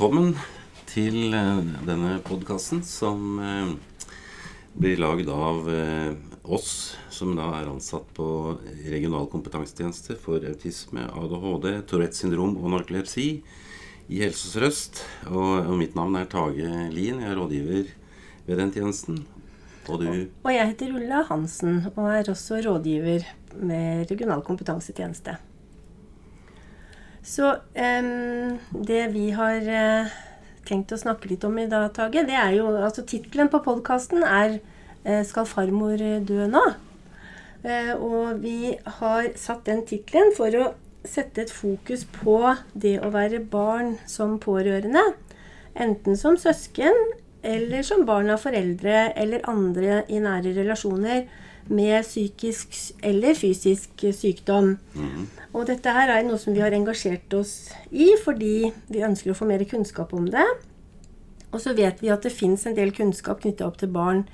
Velkommen til eh, denne podkasten som eh, blir lagd av eh, oss som da er ansatt på regional kompetansetjeneste for autisme, ADHD, Tourettes syndrom og narkolepsi i Helse Sør-Øst. Og, mitt navn er Tage Lien. Jeg er rådgiver ved den tjenesten. Og du? Og jeg heter Ulla Hansen og er også rådgiver med regional kompetansetjeneste. Så um, det vi har uh, tenkt å snakke litt om i dag, Tage, det er jo altså Tittelen på podkasten er uh, 'Skal farmor dø nå?' Uh, og vi har satt den tittelen for å sette et fokus på det å være barn som pårørende. Enten som søsken eller som barn av foreldre eller andre i nære relasjoner med psykisk eller fysisk sykdom. Mm. Og dette her er noe som vi har engasjert oss i fordi vi ønsker å få mer kunnskap om det. Og så vet vi at det fins en del kunnskap knytta opp til barn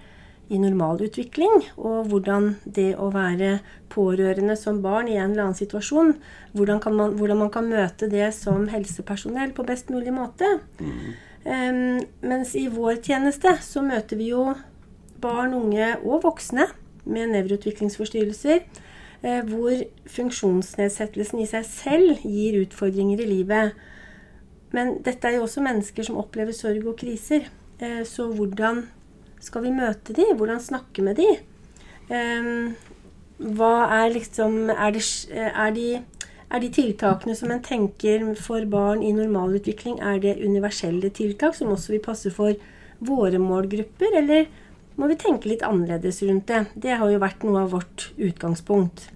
i normal utvikling, og hvordan det å være pårørende som barn i en eller annen situasjon, hvordan, man, hvordan man kan møte det som helsepersonell på best mulig måte. Mm. Um, mens i vår tjeneste så møter vi jo barn, unge og voksne med nevroutviklingsforstyrrelser Eh, hvor funksjonsnedsettelsen i seg selv gir utfordringer i livet. Men dette er jo også mennesker som opplever sorg og kriser. Eh, så hvordan skal vi møte de? Hvordan snakke med de? Eh, hva er liksom Er, det, er, de, er de tiltakene som en tenker for barn i normalutvikling, er det universelle tiltak som også vil passe for våre målgrupper, eller må vi tenke litt annerledes rundt det. Det har jo vært noe av vårt utgangspunkt.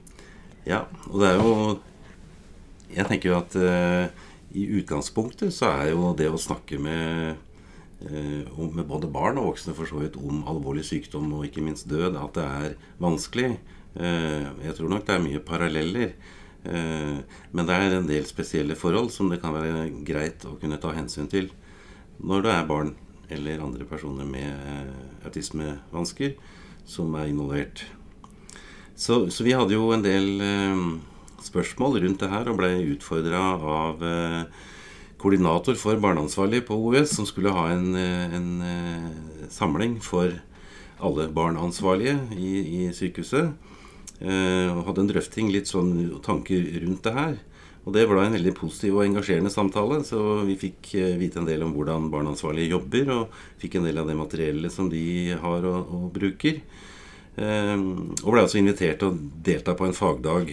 Ja, og det er jo Jeg tenker jo at uh, i utgangspunktet så er jo det å snakke med, uh, med både barn og voksne for så vidt om alvorlig sykdom og ikke minst død, at det er vanskelig. Uh, jeg tror nok det er mye paralleller. men det er en del spesielle forhold som det kan være greit å kunne ta hensyn til når du er barn eller andre personer med eh, autismevansker som er involvert. Så, så, vi hadde jo en del eh, spørsmål rundt det her og ble utfordra av eh, koordinator for barneansvarlig på OUS, som skulle ha en, en, samling for alle barneansvarlige i, i sykehuset. Eh, og hadde en drøfting, litt sånn tanker rundt det her. Og det ble en veldig positiv og engasjerende samtale. Så vi fikk eh, vite en del om hvordan barneansvarlige jobber, og fikk en del av det materiellet som de har og, og bruker. Um, og ble altså invitert til å delta på en fagdag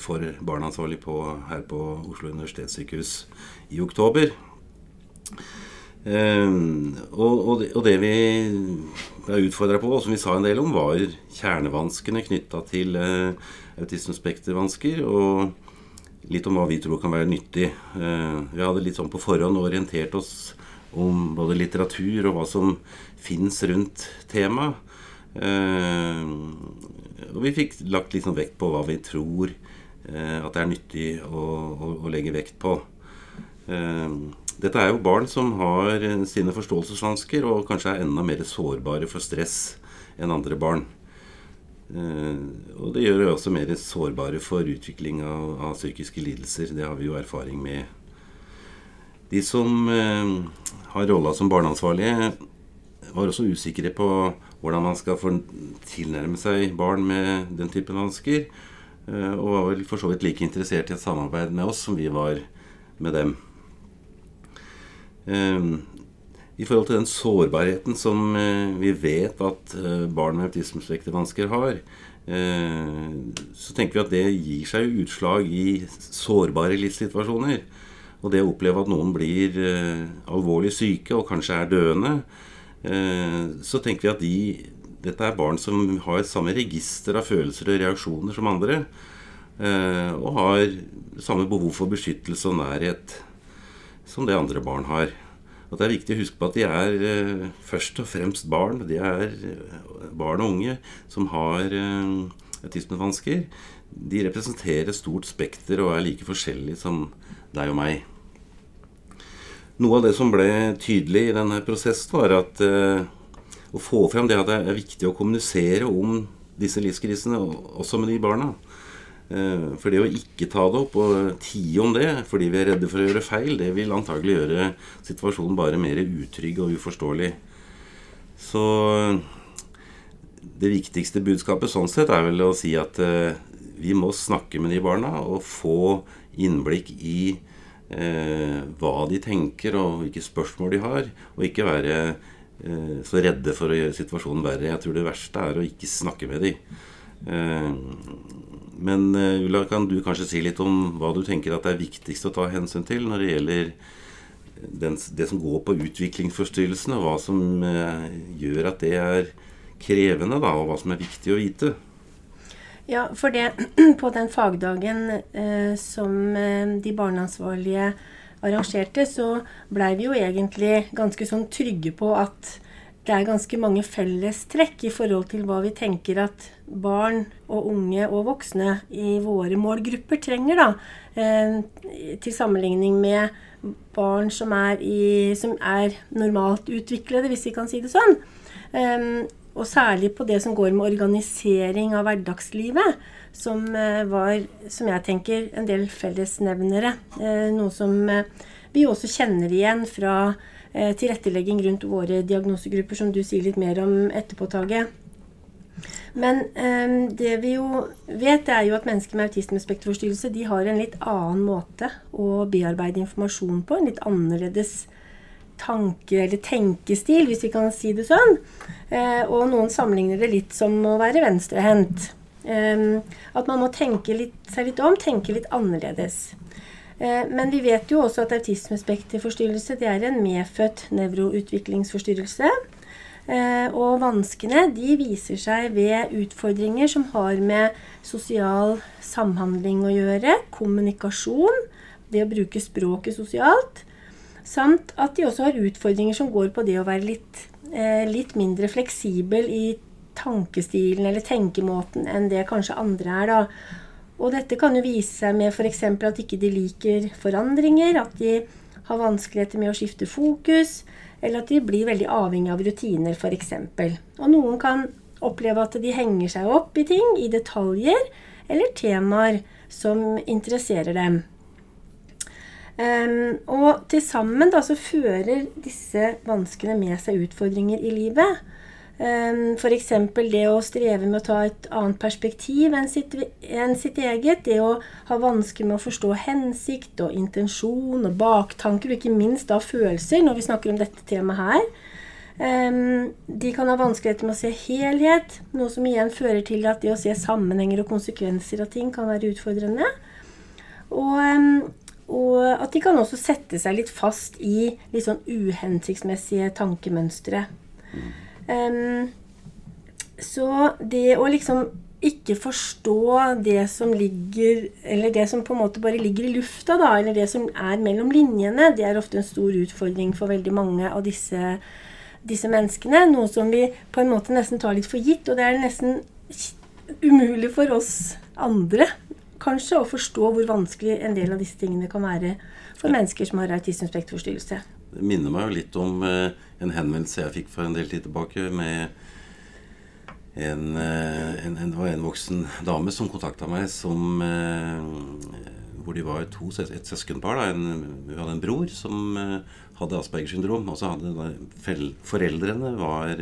for barneansvarlig på, her på Oslo universitetssykehus i oktober. Um, og, og, det, og, det, vi ble utfordra på, og som vi sa en del om, var kjernevanskene knytta til uh, autismespektervansker. Og litt om hva vi tror kan være nyttig. Eh, vi hadde litt sånn på forhånd orientert oss om både litteratur og hva som fins rundt temaet. Eh, og vi fikk lagt litt sånn vekt på hva vi tror eh, at det er nyttig å, å, å legge vekt på. Dette er jo barn som har sine forståelsesvansker og kanskje er enda mer sårbare for stress enn andre barn. Eh, og det gjør det også mer sårbare for utvikling av, av, psykiske lidelser. Det har vi jo erfaring med. De som eh, har rolla som barneansvarlige, var også usikre på hvordan man skal tilnærme seg barn med den typen vansker. Eh, og var vel for så vidt like interessert i et samarbeid med oss som vi var med dem. I forhold til den sårbarheten som eh, vi vet at eh, barn med autismespektervansker har, eh, så tenker vi at det gir seg utslag i sårbare livssituasjoner. Og det å oppleve at noen blir alvorlig syke og kanskje er døende, så tenker vi at de, dette er barn som har samme register av følelser og reaksjoner som andre. Og har samme behov for beskyttelse og nærhet som det andre barn har at det er viktig å huske på at de er eh, først og fremst barn. De er eh, barn og unge som har eh, autismevansker. De representerer stort spekter og er like forskjellige som deg og meg. Noe av det som ble tydelig i denne prosessen, var at å få frem det at det er viktig å kommunisere om disse livskrisene, også med de barna. Eh, for det å ikke ta det opp og tie om det fordi vi er redde for å gjøre feil, det vil antagelig gjøre situasjonen bare mer utrygg og uforståelig. Så det viktigste budskapet sånn sett er vel å si at eh, vi må snakke med de barna og få innblikk i eh, hva de tenker og hvilke spørsmål de har, og ikke være eh, så redde for å gjøre situasjonen verre. Jeg tror det verste er å ikke snakke med dem. Eh, men eh, Ulla, kan du kanskje si litt om hva du tenker at det er viktigst å ta hensyn til når det gjelder den, det som går på utviklingsforstyrrelsene, og hva som eh, gjør at det er krevende, da, og hva som er viktig å vite. Ja, for det på den fagdagen eh, som eh, de barneansvarlige arrangerte, så blei vi jo egentlig ganske sånn trygge på at det er ganske mange fellestrekk i forhold til hva vi tenker at barn og unge og voksne i våre målgrupper trenger, da. Eh, til sammenligning med barn som er, i, som er normalt utviklede, hvis vi kan si det sånn. Um, og særlig på det som går med organisering av hverdagslivet, som eh, var, som jeg tenker, en del fellesnevnere. Eh, noe som eh, vi også kjenner igjen fra tilrettelegging rundt våre diagnosegrupper, som du sier litt mer om etterpå, Tage. Men um, det vi jo vet, er jo at mennesker med autismespekterforstyrrelse de har en litt annen måte å bearbeide informasjon på. En litt annerledes tanke- eller tenkestil, hvis vi kan si det sånn. Eh, og noen sammenligner det litt som å være venstrehendt. Eh, at man må tenke litt, seg litt om, tenke litt annerledes. Eh, men vi vet jo også at autismespekterforstyrrelse det er en medfødt nevroutviklingsforstyrrelse. Eh, og vanskene de viser seg ved utfordringer som har med sosial samhandling å gjøre, kommunikasjon, det å bruke språket sosialt, Samt at de også har utfordringer som går på det å være litt, eh, litt mindre fleksibel i tankestilen eller tenkemåten enn det kanskje andre er. da. Og dette kan jo vise seg med f.eks. at ikke de liker forandringer, at de har vanskeligheter med å skifte fokus, eller at de blir veldig avhengig av rutiner f.eks. Og noen kan oppleve at de henger seg opp i ting, i detaljer eller temaer som interesserer dem. Um, og til sammen da, så fører disse vanskene med seg utfordringer i livet. Um, F.eks. det å streve med å ta et annet perspektiv enn sitt, enn sitt, eget. Det å ha vansker med å forstå hensikt og intensjon og baktanker, og ikke minst da følelser, når vi snakker om dette temaet her. Um, de kan ha vanskeligheter med å se helhet, noe som igjen fører til at det å se sammenhenger og konsekvenser av ting kan være utfordrende. Og um, og at de kan også sette seg litt fast i litt sånn uhensiktsmessige tankemønstre. Um, så det å liksom ikke forstå det som ligger Eller det som på en måte bare ligger i lufta, da, eller det som er mellom linjene, det er ofte en stor utfordring for veldig mange av disse, disse menneskene. Noe som vi på en måte nesten tar litt for gitt, og det er nesten umulig for oss andre kanskje å forstå hvor vanskelig en del av disse tingene kan være for mennesker som har autismespekterforstyrrelse. Det minner meg jo litt om eh, en henvendelse jeg fikk for en del tid tilbake med en, eh, en, en, en voksen dame som kontakta meg som eh, hvor de var to, et søskenpar. Da. Hun hadde en bror som eh, hadde Aspergers syndrom. Og så hadde da, foreldrene var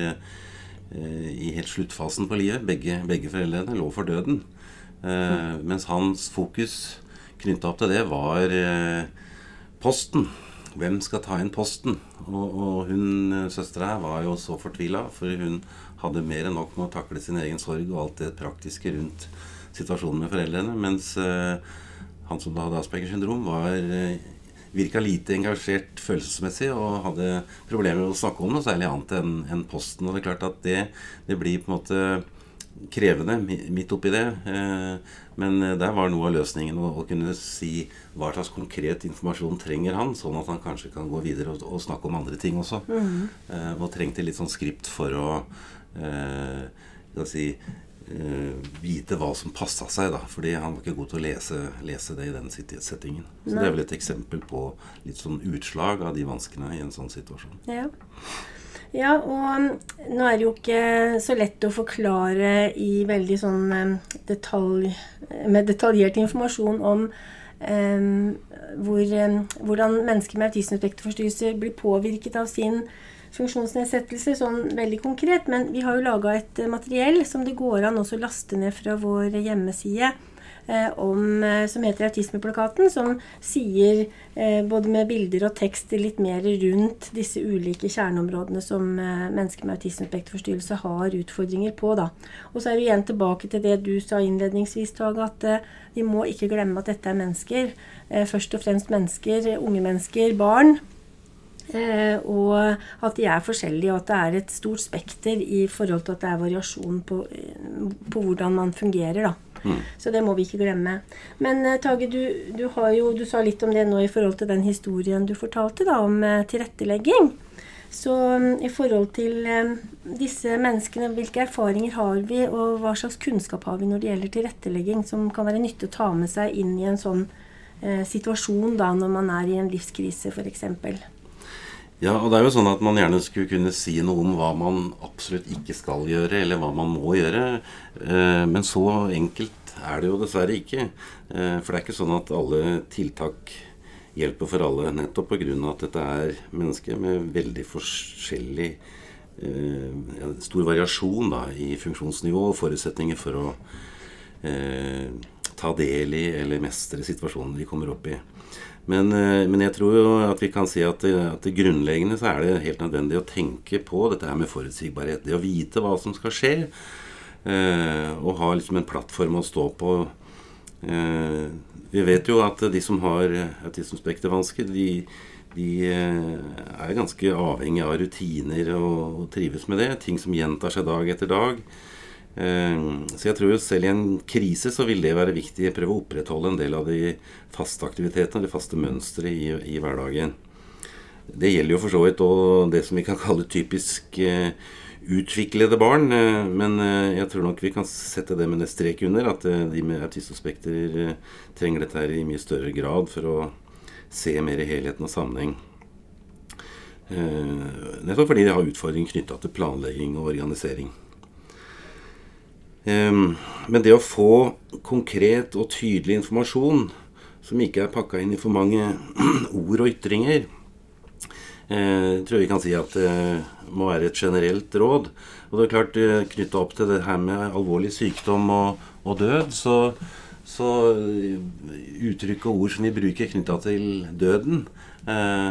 i helt sluttfasen på livet. Begge, begge foreldrene lå for døden. Eh, mens hans fokus knytta opp til det var posten. Hvem skal ta inn posten? Og, og hun eh, søstera var jo så fortvila, for hun hadde mer enn nok med å takle sin egen sorg og alt det praktiske rundt situasjonen med foreldrene. Mens uh, han som da hadde Aspergers syndrom, var uh, virka lite engasjert følelsesmessig og hadde problemer med å snakke om noe særlig annet enn en posten. Og det er klart at det, det blir på en måte krevende midt oppi det. Eh, men eh, der var noe av løsningen å, kunne si hva slags konkret informasjon trenger han, sånn at han kanskje kan gå videre og, og snakke om andre ting også. Mm. Og trengte litt sånn skript for å eh, si, vite hva som passa seg, da. Fordi han var ikke god til å lese, lese det i den settingen. Så Nei. det er vel et eksempel på litt sånn utslag av de vanskene i en sånn situasjon. Ja. Ja, og nå er det jo ikke så lett å forklare i veldig sånn detalj Med detaljert informasjon om um, hvor, um, hvordan mennesker med autismespekterforstyrrelser blir påvirket av sin funksjonsnedsettelse sånn veldig konkret. Men vi har jo laga et materiell som det går an å laste ned fra vår hjemmeside Eh, om, eh, som heter Autismeplakaten, som sier eh, både med bilder og tekst litt mer rundt disse ulike kjerneområdene som mennesker med autismespekterforstyrrelse har utfordringer på. Da. Og så er vi igjen tilbake til det du sa innledningsvis, Tage, at vi må ikke glemme at dette er mennesker. Først og fremst mennesker, unge mennesker, barn. Eh, og at de er forskjellige, og at det er et stort spekter i forhold til at det er variasjon på, på hvordan man fungerer. da. Mm. Så det må vi ikke glemme. Men uh, Tage, du, du, jo, du, sa litt om det nå i forhold til den historien du fortalte da, om tilrettelegging. Så um, i forhold til disse menneskene, hvilke erfaringer har vi, og hva slags kunnskap har vi når det gjelder tilrettelegging, som kan være nyttig å ta med seg inn i en sånn uh, situasjon da, når man er i en livskrise, f.eks.? Ja, og det er jo sånn at man gjerne skulle kunne si noe om hva man absolutt ikke skal gjøre, eller hva man må gjøre. Eh, men så enkelt er det jo dessverre ikke. Eh, for det er ikke sånn at alle tiltak hjelper for alle, nettopp pga. at dette er mennesker med veldig forskjellig eh, stor variasjon da, i funksjonsnivå og forutsetninger for å ta del i eller mestre situasjonen de kommer opp i. Men, eh, men, jeg tror jo at vi kan si at, at det grunnleggende så er det helt nødvendig å tenke på dette her med forutsigbarhet. Det å vite hva som skal skje. Eh, og ha liksom en plattform å stå på. Eh, vi vet jo at de som har autismespektervansker, de, de eh, er ganske avhengig av rutiner og, og trives med det. Ting som gjentar seg dag etter dag. Eh, så jeg tror jo selv i en krise så vil det være viktig å prøve å opprettholde en del av de faste aktivitetene, det faste mønsteret i, i, hverdagen. Det gjelder jo for så vidt òg det som vi kan kalle typisk uh, utviklede barn. Uh, men jeg tror nok vi kan sette det med en strek under, at de med autismespekter trenger dette her i mye større grad for å se mer i helheten og sammenheng. nettopp fordi de har utfordringer knytta til planlegging og organisering. Ehm, men det å få konkret og tydelig informasjon som ikke er pakka inn i for mange ord og ytringer, eh, tror jeg vi kan si at det må være et generelt råd. Og det er klart, eh, knytta opp til det her med alvorlig sykdom og, og død, så, så uttrykk og ord som vi bruker knytta til døden, eh,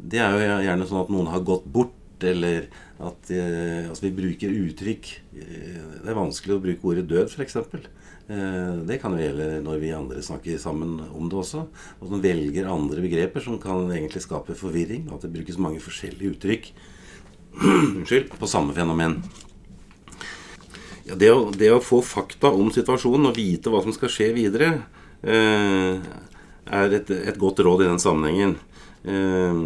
det er jo gjerne sånn at noen har gått bort, eller at eh, altså vi bruker uttrykk eh, Det er vanskelig å bruke ordet død, f.eks. Eh, det kan jo gjelde når vi andre snakker sammen om det også. Og man velger andre begreper som kan egentlig skape forvirring. At det brukes mange forskjellige uttrykk Unnskyld, på samme fenomen. Ja, det, å, det, å, få fakta om situasjonen og vite hva som skal skje videre, eh, er et, et, godt råd i den sammenhengen. Eh,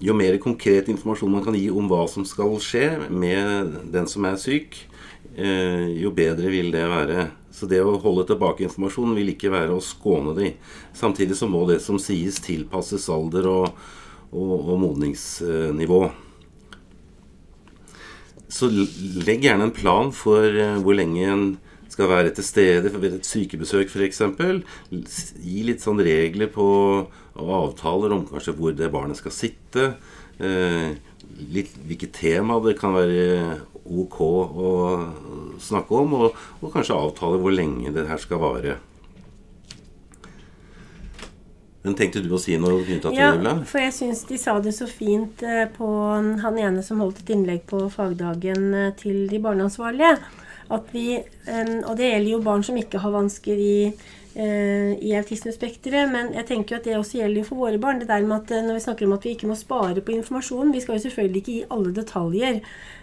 jo mer konkret informasjon man kan gi om hva som skal skje med den som er syk, eh, jo bedre vil det være. Så det å holde tilbake informasjon vil ikke være å skåne de. Samtidig så må det som sies, tilpasses alder og, og, og modningsnivå. Så legg gjerne en plan for eh, hvor lenge en skal være til stede ved et sykebesøk f.eks. Gi litt sånn regler på og avtaler om kanskje hvor det barnet skal sitte. Eh, litt hvilket tema det kan være ok å snakke om, og, og kanskje avtale hvor lenge det her skal vare. Men Tenkte du å si noe knytta til ja, det? Ja, for jeg syns de sa det så fint eh, på han ene som holdt et innlegg på fagdagen eh, til de barneansvarlige. At vi, og det gjelder jo barn som ikke har vansker i Eh, i autismespekteret. Men jeg tenker jo at det også gjelder for våre barn. Det der med at eh, Når vi snakker om at vi ikke må spare på informasjon Vi skal jo selvfølgelig ikke gi alle detaljer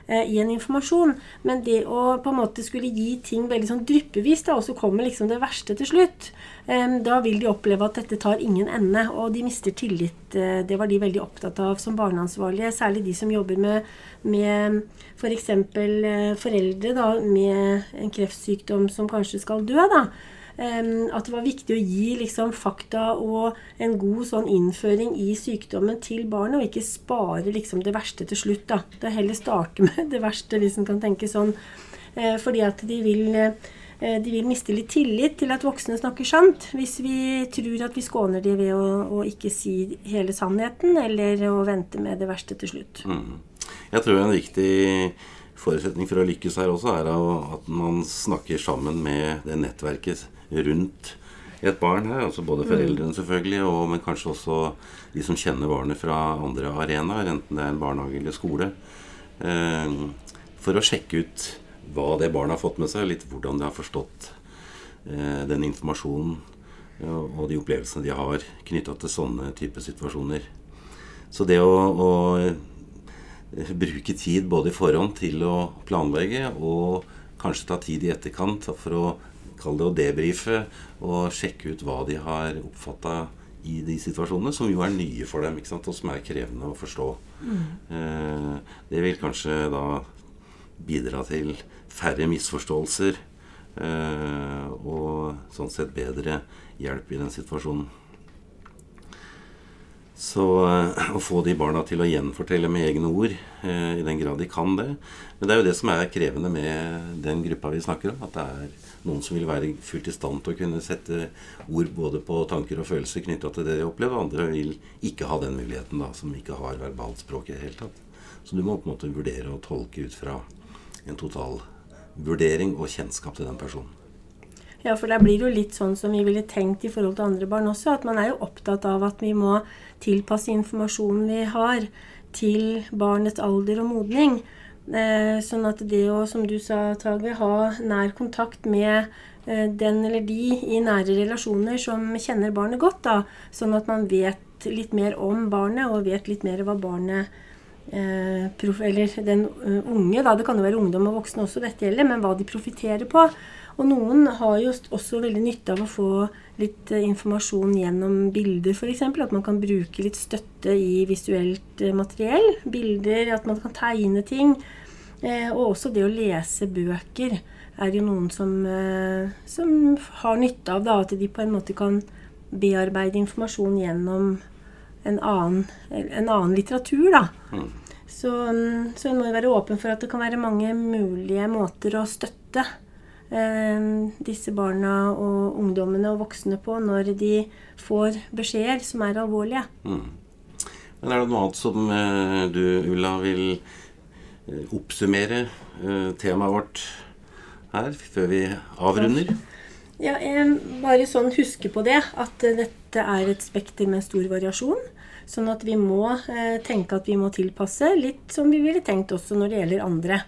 eh, i en informasjon. Men det å på en måte skulle gi ting veldig sånn dryppevis, da, og så kommer liksom det verste til slutt, eh, da vil de oppleve at dette tar ingen ende. Og de mister tillit. Eh, det var de veldig opptatt av som barneansvarlige. Særlig de som jobber med, med f.eks. For eh, foreldre da, med en kreftsykdom som kanskje skal dø. da at det var viktig å gi liksom, fakta og en god sånn innføring i sykdommen til barnet, og ikke spare liksom, det verste til slutt. da. Det er heller starte med det verste, hvis en kan tenke sånn. Uh, fordi at de vil, uh, de vil miste litt tillit til at voksne snakker sant. Hvis vi tror at vi skåner de ved å, å ikke si hele sannheten, eller å vente med det verste til slutt. Mm. Jeg tror en viktig forutsetning for å lykkes her også er at man snakker sammen med det nettverket rundt et barn her. altså Både mm. foreldrene, selvfølgelig, og, men kanskje også de som kjenner barnet fra andre arenaer, enten det er en barnehage eller skole. Eh, for å sjekke ut hva det barnet har fått med seg, litt hvordan de har forstått eh, den informasjonen ja, og de opplevelsene de har knytta til sånne type situasjoner. Så det å, å bruke tid både i forhånd til å planlegge og kanskje ta tid i etterkant for å kalle det å debrife og sjekke ut hva de har oppfatta i de situasjonene, som jo er nye for dem, ikke sant? og som er krevende å forstå. Mm. Eh, det vil kanskje da bidra til færre misforståelser eh, og sånn sett bedre hjelp i den situasjonen. Så eh, å få de barna til å gjenfortelle med egne ord, eh, i den grad de kan det Men det er jo det som er krevende med den gruppa vi snakker om. At det er noen som vil være fullt i stand til å kunne sette ord både på tanker og følelser knytta til det de opplever. Andre vil ikke ha den muligheten, da, som ikke har verbalt språk i det hele tatt. Så du må på en måte vurdere og tolke ut fra en total vurdering og kjennskap til den personen. Ja, for det blir jo litt sånn som vi ville tenkt i forhold til andre barn også. At man er jo opptatt av at vi må tilpasse informasjonen vi har til barnets alder og modning. Eh, sånn at det å, som du sa, Tage, ha nær kontakt med eh, den eller de i nære relasjoner som kjenner barnet godt, da, sånn at man vet litt mer om barnet og vet litt mer hva barnet eh, Eller den uh, unge, da. Det kan jo være ungdom og voksne også dette gjelder, men hva de profitterer på. Og noen har jo også veldig nytte av å få litt eh, informasjon gjennom bilder, f.eks. At man kan bruke litt støtte i visuelt eh, materiell. Bilder, at man kan tegne ting. Eh, og også det å lese bøker er jo noen som, som har nytte av da, at de på en måte kan bearbeide informasjon gjennom en annen, en annen litteratur. da. Mm. Så, mm, så en må være åpen for at det kan være mange mulige måter å støtte Eh, disse barna og ungdommene og voksne på når de får beskjeder som er alvorlige. Mm. Men Er det noe annet som eh, du, Ulla, vil eh, oppsummere temaet vårt her før vi avrunder? Ja, bare sånn huske på det, at dette er et spekter med stor variasjon. Sånn at vi må tenke at vi må tilpasse, litt som vi ville tenkt også når det gjelder andre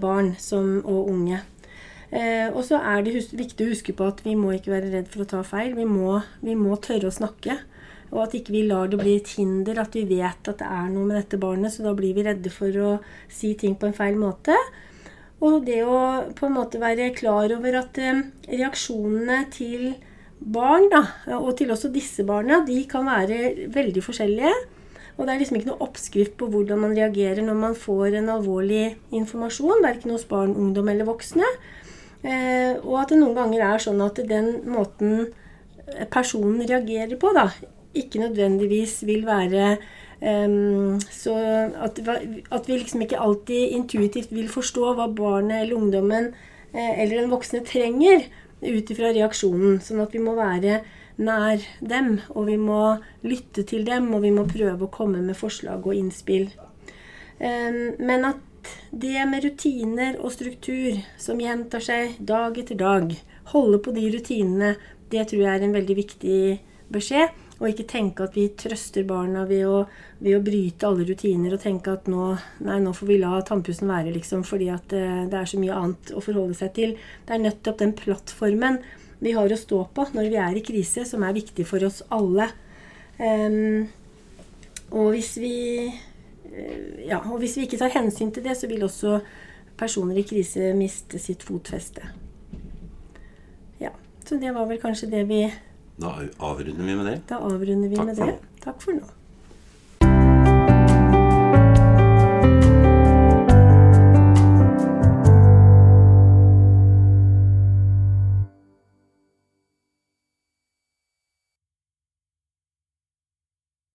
barn som, og unge. Eh, og så er det viktig å huske på at vi må ikke være redd for å ta feil. Vi må, vi må, tørre å snakke. Og at ikke vi lar det bli et hinder at vi vet at det er noe med dette barnet, så da blir vi redde for å si ting på en feil måte. Og det å på en måte være klar over at eh, reaksjonene til barn, da, og til også disse barna, de kan være veldig forskjellige. Og det er liksom ikke noe oppskrift på hvordan man reagerer når man får en alvorlig informasjon, verken hos barn, ungdom eller voksne. Eh, og at det noen ganger er sånn at den måten personen reagerer på, da, ikke nødvendigvis vil være um, så at, at, vi liksom ikke alltid intuitivt vil forstå hva barnet eller ungdommen eh, eller den voksne trenger ut ifra reaksjonen. Sånn at vi må være nær dem, og vi må lytte til dem, og vi må prøve å komme med forslag og innspill. Um, men at det med rutiner og struktur som gjentar seg dag etter dag, holde på de rutinene, det tror jeg er en veldig viktig beskjed. Og ikke tenke at vi trøster barna ved å, ved å bryte alle rutiner og tenke at nå, nei, nå får vi la tannpussen være, liksom, fordi at det, eh, er så mye annet å forholde seg til. Det er nettopp den plattformen vi har å stå på når vi er i krise, som er viktig for oss alle. Um, og hvis vi Eh, ja, og hvis vi ikke tar hensyn til det, så vil også personer i krise miste sitt fotfeste. Ja, Så det var vel kanskje det vi Da avrunder vi med det. Da avrunder vi Takk med det. Nå. Takk for nå.